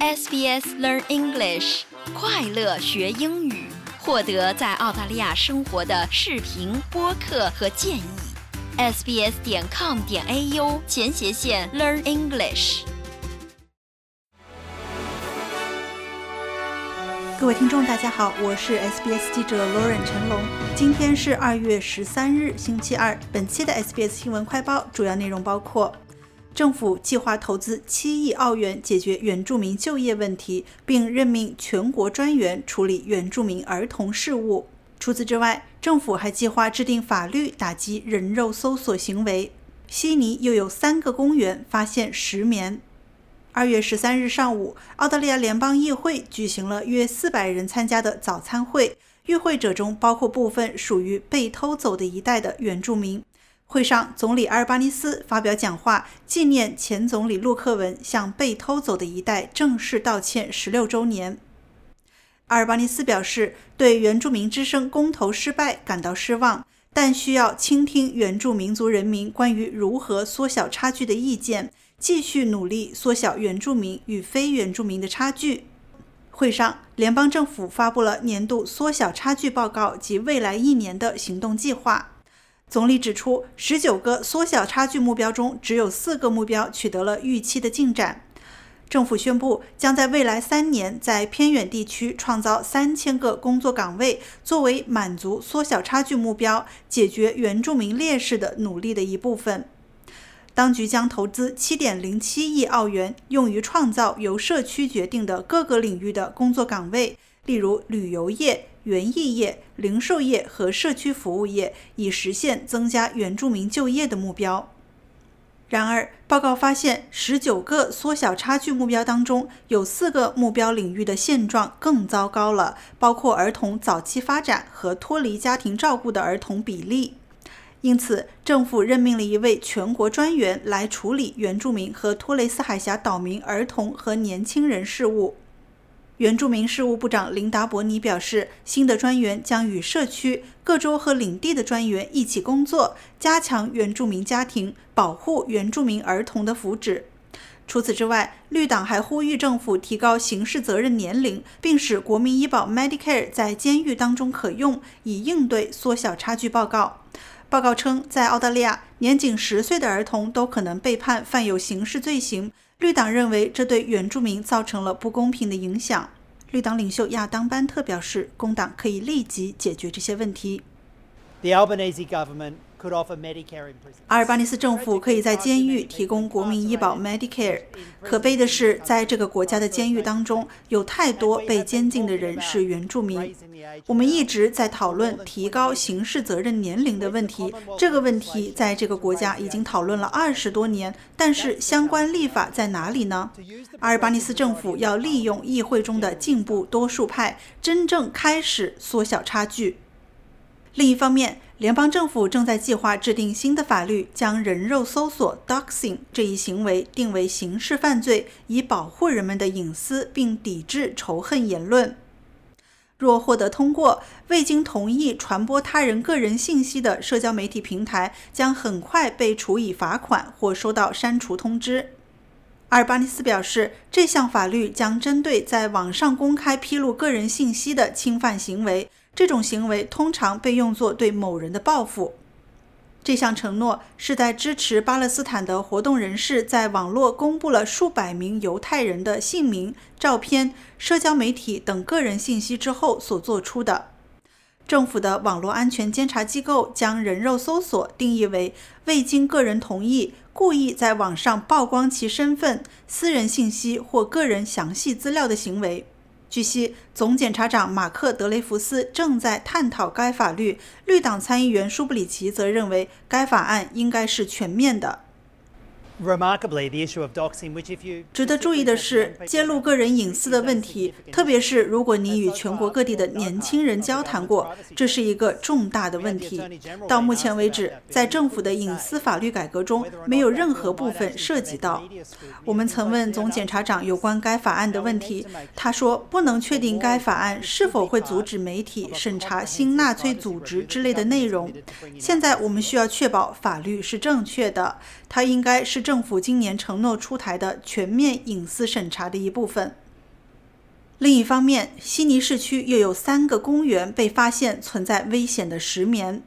SBS Learn English，快乐学英语，获得在澳大利亚生活的视频、播客和建议。sbs 点 com 点 au 前斜线 Learn English。各位听众，大家好，我是 SBS 记者 Lauren 陈龙。今天是二月十三日，星期二。本期的 SBS 新闻快报主要内容包括。政府计划投资七亿澳元解决原住民就业问题，并任命全国专员处理原住民儿童事务。除此之外，政府还计划制定法律打击人肉搜索行为。悉尼又有三个公园发现石棉。二月十三日上午，澳大利亚联邦议会举行了约四百人参加的早餐会，与会者中包括部分属于被偷走的一代的原住民。会上，总理阿尔巴尼斯发表讲话，纪念前总理陆克文向被偷走的一代正式道歉十六周年。阿尔巴尼斯表示，对原住民之声公投失败感到失望，但需要倾听原住民族人民关于如何缩小差距的意见，继续努力缩小原住民与非原住民的差距。会上，联邦政府发布了年度缩小差距报告及未来一年的行动计划。总理指出，十九个缩小差距目标中，只有四个目标取得了预期的进展。政府宣布，将在未来三年在偏远地区创造三千个工作岗位，作为满足缩小差距目标、解决原住民劣势的努力的一部分。当局将投资七点零七亿澳元，用于创造由社区决定的各个领域的工作岗位，例如旅游业。园艺业、零售业和社区服务业，以实现增加原住民就业的目标。然而，报告发现，十九个缩小差距目标当中，有四个目标领域的现状更糟糕了，包括儿童早期发展和脱离家庭照顾的儿童比例。因此，政府任命了一位全国专员来处理原住民和托雷斯海峡岛民儿童和年轻人事务。原住民事务部长琳达·伯尼表示，新的专员将与社区、各州和领地的专员一起工作，加强原住民家庭保护原住民儿童的福祉。除此之外，绿党还呼吁政府提高刑事责任年龄，并使国民医保 Medicare 在监狱当中可用，以应对缩小差距。报告报告称，在澳大利亚，年仅十岁的儿童都可能被判犯有刑事罪行。绿党认为这对原住民造成了不公平的影响。绿党领袖亚当·班特表示，工党可以立即解决这些问题。阿尔巴尼斯政府可以在监狱提供国民医保 Medicare。可悲的是，在这个国家的监狱当中，有太多被监禁的人是原住民。我们一直在讨论提高刑事责任年龄的问题。这个问题在这个国家已经讨论了二十多年，但是相关立法在哪里呢？阿尔巴尼斯政府要利用议会中的进步多数派，真正开始缩小差距。另一方面，联邦政府正在计划制定新的法律，将人肉搜索 （doxing） 这一行为定为刑事犯罪，以保护人们的隐私并抵制仇恨言论。若获得通过，未经同意传播他人个人信息的社交媒体平台将很快被处以罚款或收到删除通知。阿尔巴尼斯表示，这项法律将针对在网上公开披露个人信息的侵犯行为。这种行为通常被用作对某人的报复。这项承诺是在支持巴勒斯坦的活动人士在网络公布了数百名犹太人的姓名、照片、社交媒体等个人信息之后所做出的。政府的网络安全监察机构将人肉搜索定义为未经个人同意、故意在网上曝光其身份、私人信息或个人详细资料的行为。据悉，总检察长马克·德雷福斯正在探讨该法律。绿党参议员舒布里奇则认为，该法案应该是全面的。值得注意的是，揭露个人隐私的问题，特别是如果你与全国各地的年轻人交谈过，这是一个重大的问题。到目前为止，在政府的隐私法律改革中，没有任何部分涉及到。我们曾问总检察长有关该法案的问题，他说不能确定该法案是否会阻止媒体审查新纳粹组织之类的内容。现在我们需要确保法律是正确的，它应该是。政府今年承诺出台的全面隐私审查的一部分。另一方面，悉尼市区又有三个公园被发现存在危险的石棉。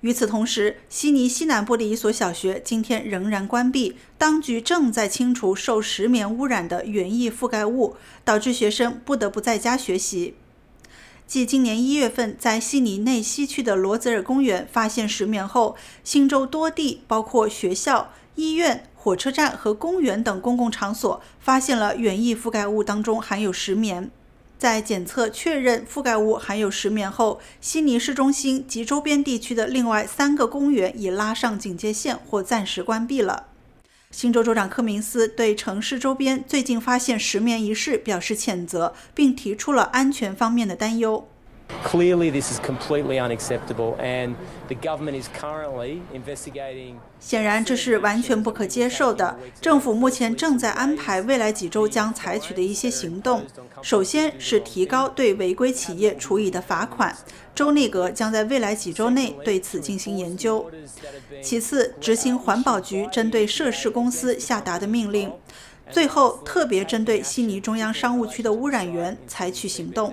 与此同时，悉尼西南部的一所小学今天仍然关闭，当局正在清除受石棉污染的园艺覆盖物，导致学生不得不在家学习。继今年一月份在悉尼内西区的罗泽尔公园发现石棉后，新州多地，包括学校、医院。火车站和公园等公共场所发现了园艺覆盖物当中含有石棉，在检测确认覆盖物含有石棉后，悉尼市中心及周边地区的另外三个公园已拉上警戒线或暂时关闭了。新州州长科明斯对城市周边最近发现石棉一事表示谴责，并提出了安全方面的担忧。Clearly, this is completely unacceptable, and the government is currently investigating. 显然，这是完全不可接受的。政府目前正在安排未来几周将采取的一些行动。首先是提高对违规企业处以的罚款，州内阁将在未来几周内对此进行研究。其次，执行环保局针对涉事公司下达的命令。最后，特别针对悉尼中央商务区的污染源采取行动。